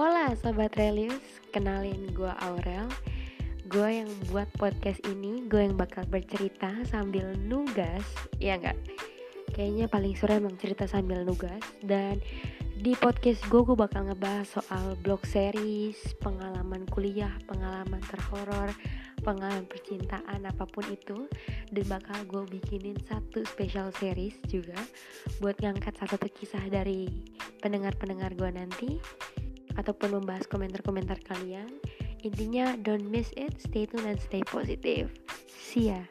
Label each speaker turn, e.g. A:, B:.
A: Hola Sobat Relius, kenalin gue Aurel. Gue yang buat podcast ini, gue yang bakal bercerita sambil nugas Ya enggak? Kayaknya paling seru emang cerita sambil nugas. Dan di podcast gue, gue bakal ngebahas soal blog series, pengalaman kuliah, pengalaman terhoror, pengalaman percintaan, apa pun itu. Dan bakal gue bikinin satu special series juga Buat ngangkat satu kisah dari pendengar-pendengar gue nanti ataupun membahas komentar-komentar kalian. Intinya don't miss it, stay tune dan stay positive. See ya.